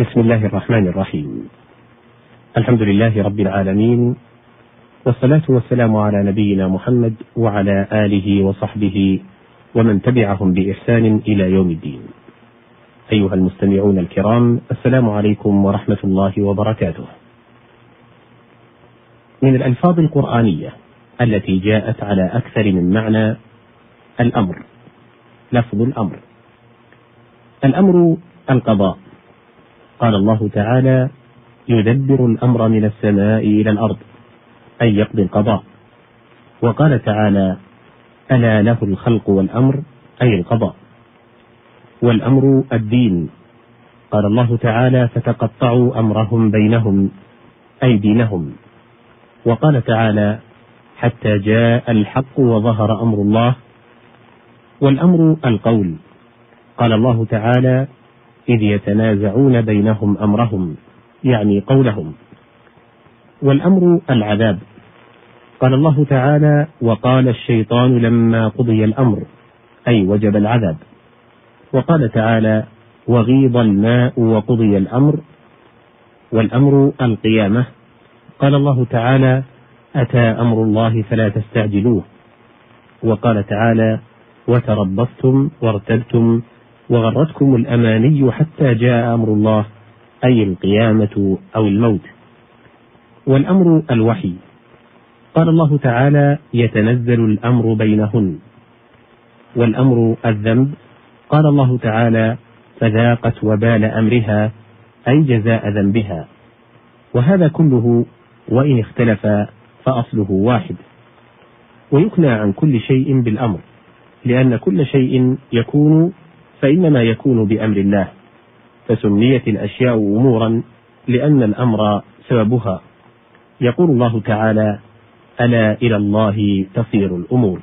بسم الله الرحمن الرحيم. الحمد لله رب العالمين والصلاة والسلام على نبينا محمد وعلى آله وصحبه ومن تبعهم بإحسان إلى يوم الدين. أيها المستمعون الكرام السلام عليكم ورحمة الله وبركاته. من الألفاظ القرآنية التي جاءت على أكثر من معنى الأمر لفظ الأمر. الأمر القضاء. قال الله تعالى يدبر الأمر من السماء إلى الأرض أي يقضي القضاء. وقال تعالى ألا له الخلق والأمر أي القضاء. والأمر الدين. قال الله تعالى فتقطعوا أمرهم بينهم أي دينهم. وقال تعالى حتى جاء الحق وظهر أمر الله والأمر القول. قال الله تعالى إذ يتنازعون بينهم أمرهم يعني قولهم. والأمر العذاب. قال الله تعالى وقال الشيطان لما قضي الأمر أي وجب العذاب. وقال تعالى وغيض الماء وقضي الأمر. والأمر القيامة. قال الله تعالى أتى أمر الله فلا تستعجلوه. وقال تعالى وتربصتم وارتبتم وغرتكم الأماني حتى جاء أمر الله أي القيامة أو الموت. والأمر الوحي. قال الله تعالى يتنزل الأمر بينهن. والأمر الذنب. قال الله تعالى فذاقت وبال أمرها أي جزاء ذنبها. وهذا كله وإن اختلف فأصله واحد. ويكنى عن كل شيء بالأمر لأن كل شيء يكون فإنما يكون بأمر الله فسميت الأشياء أمورا لأن الأمر سببها. يقول الله تعالى ألا إلى الله تصير الأمور.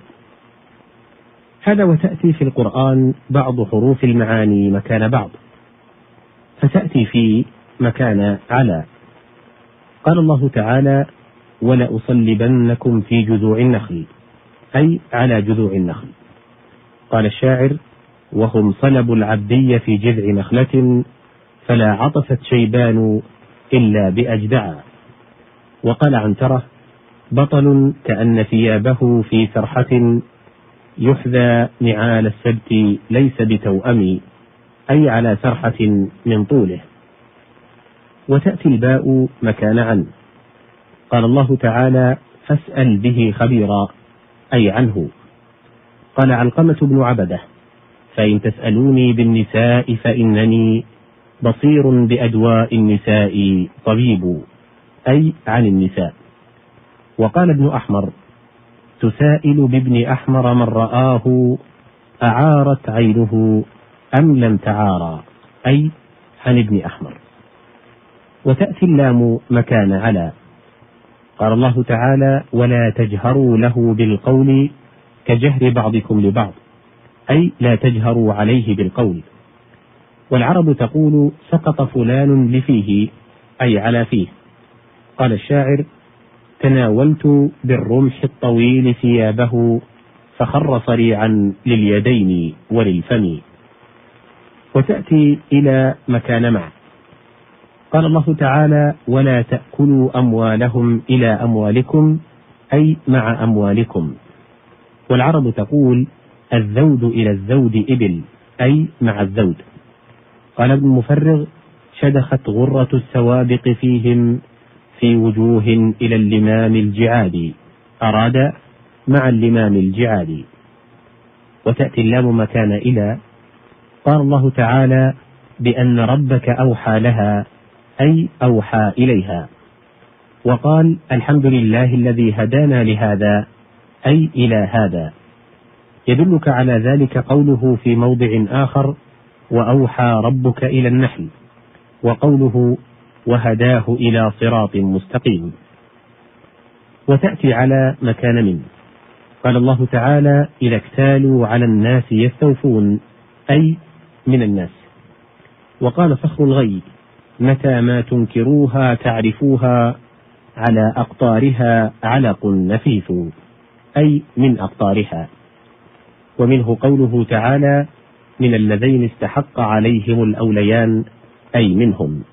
هذا وتأتي في القرآن بعض حروف المعاني مكان بعض فتأتي في مكان على. قال الله تعالى ولأصلبنكم في جذوع النخل أي على جذوع النخل. قال الشاعر وهم صلبوا العبدي في جذع نخلة فلا عطفت شيبان إلا بأجدعا وقال عنترة بطل كأن ثيابه في سرحة يحذى نعال السبت ليس بتوأم أي على سرحة من طوله. وتأتي الباء مكان عن. قال الله تعالى فاسأل به خبيرا أي عنه. قال علقمة بن عبدة فإن تسألوني بالنساء فإنني بصير بأدواء النساء طبيب. أي عن النساء. وقال ابن أحمر تسائل بابن أحمر من رآه أعارت عينه أم لم تعارى. أي عن ابن أحمر. وتأتي اللام مكان على. قال الله تعالى ولا تجهروا له بالقول كجهر بعضكم لبعض. أي لا تجهروا عليه بالقول. والعرب تقول سقط فلان لفيه أي على فيه. قال الشاعر تناولت بالرمح الطويل ثيابه فخر صريعا لليدين وللفم. وتأتي إلى مكان مع قال الله تعالى ولا تأكلوا أموالهم إلى أموالكم أي مع أموالكم. والعرب تقول الذود إلى الزود إبل أي مع الزود. قال ابن مفرغ شدخت غرة السوابق فيهم في وجوه إلى اللمام الجعاد. أراد مع اللمام الجعاد. وتأتي اللام مكان إلى. قال الله تعالى بأن ربك أوحى لها أي أوحى إليها. وقال الحمد لله الذي هدانا لهذا أي إلى هذا. يدلك على ذلك قوله في موضع آخر وأوحى ربك إلى النحل وقوله وهداه إلى صراط مستقيم. وتأتي على مكان من قال الله تعالى إذا اكتالوا على الناس يستوفون أي من الناس. وقال فخر الغي متى ما تنكروها تعرفوها على أقطارها علق نفيث أي من أقطارها. ومنه قوله تعالى من اللذين استحق عليهم الأوليان أي منهم.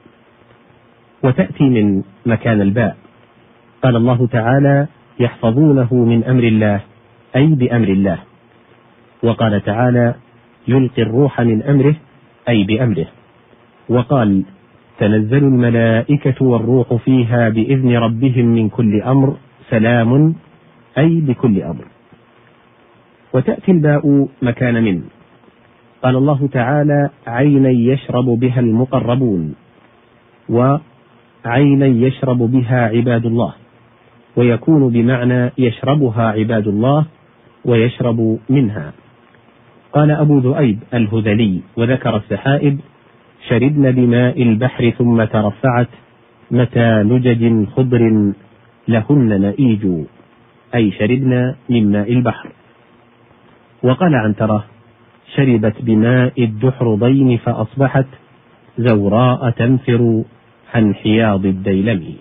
وتأتي من مكان الباء. قال الله تعالى يحفظونه من أمر الله أي بأمر الله. وقال تعالى يلقي الروح من أمره أي بأمره. وقال تنزل الملائكة والروح فيها بإذن ربهم من كل أمر سلام أي بكل أمر. وتأتي الباء مكان من. قال الله تعالى عينا يشرب بها المقربون وعينا يشرب بها عباد الله ويكون بمعنى يشربها عباد الله ويشرب منها. قال أبو ذؤيب الهذلي وذكر السحائب شربن بماء البحر ثم ترفعت متى لجج خضر لهن نئيج أي شربن من ماء البحر. وقال عنترة شربت بماء الدحرضين فأصبحت زوراء تنفر عن حياض الديلم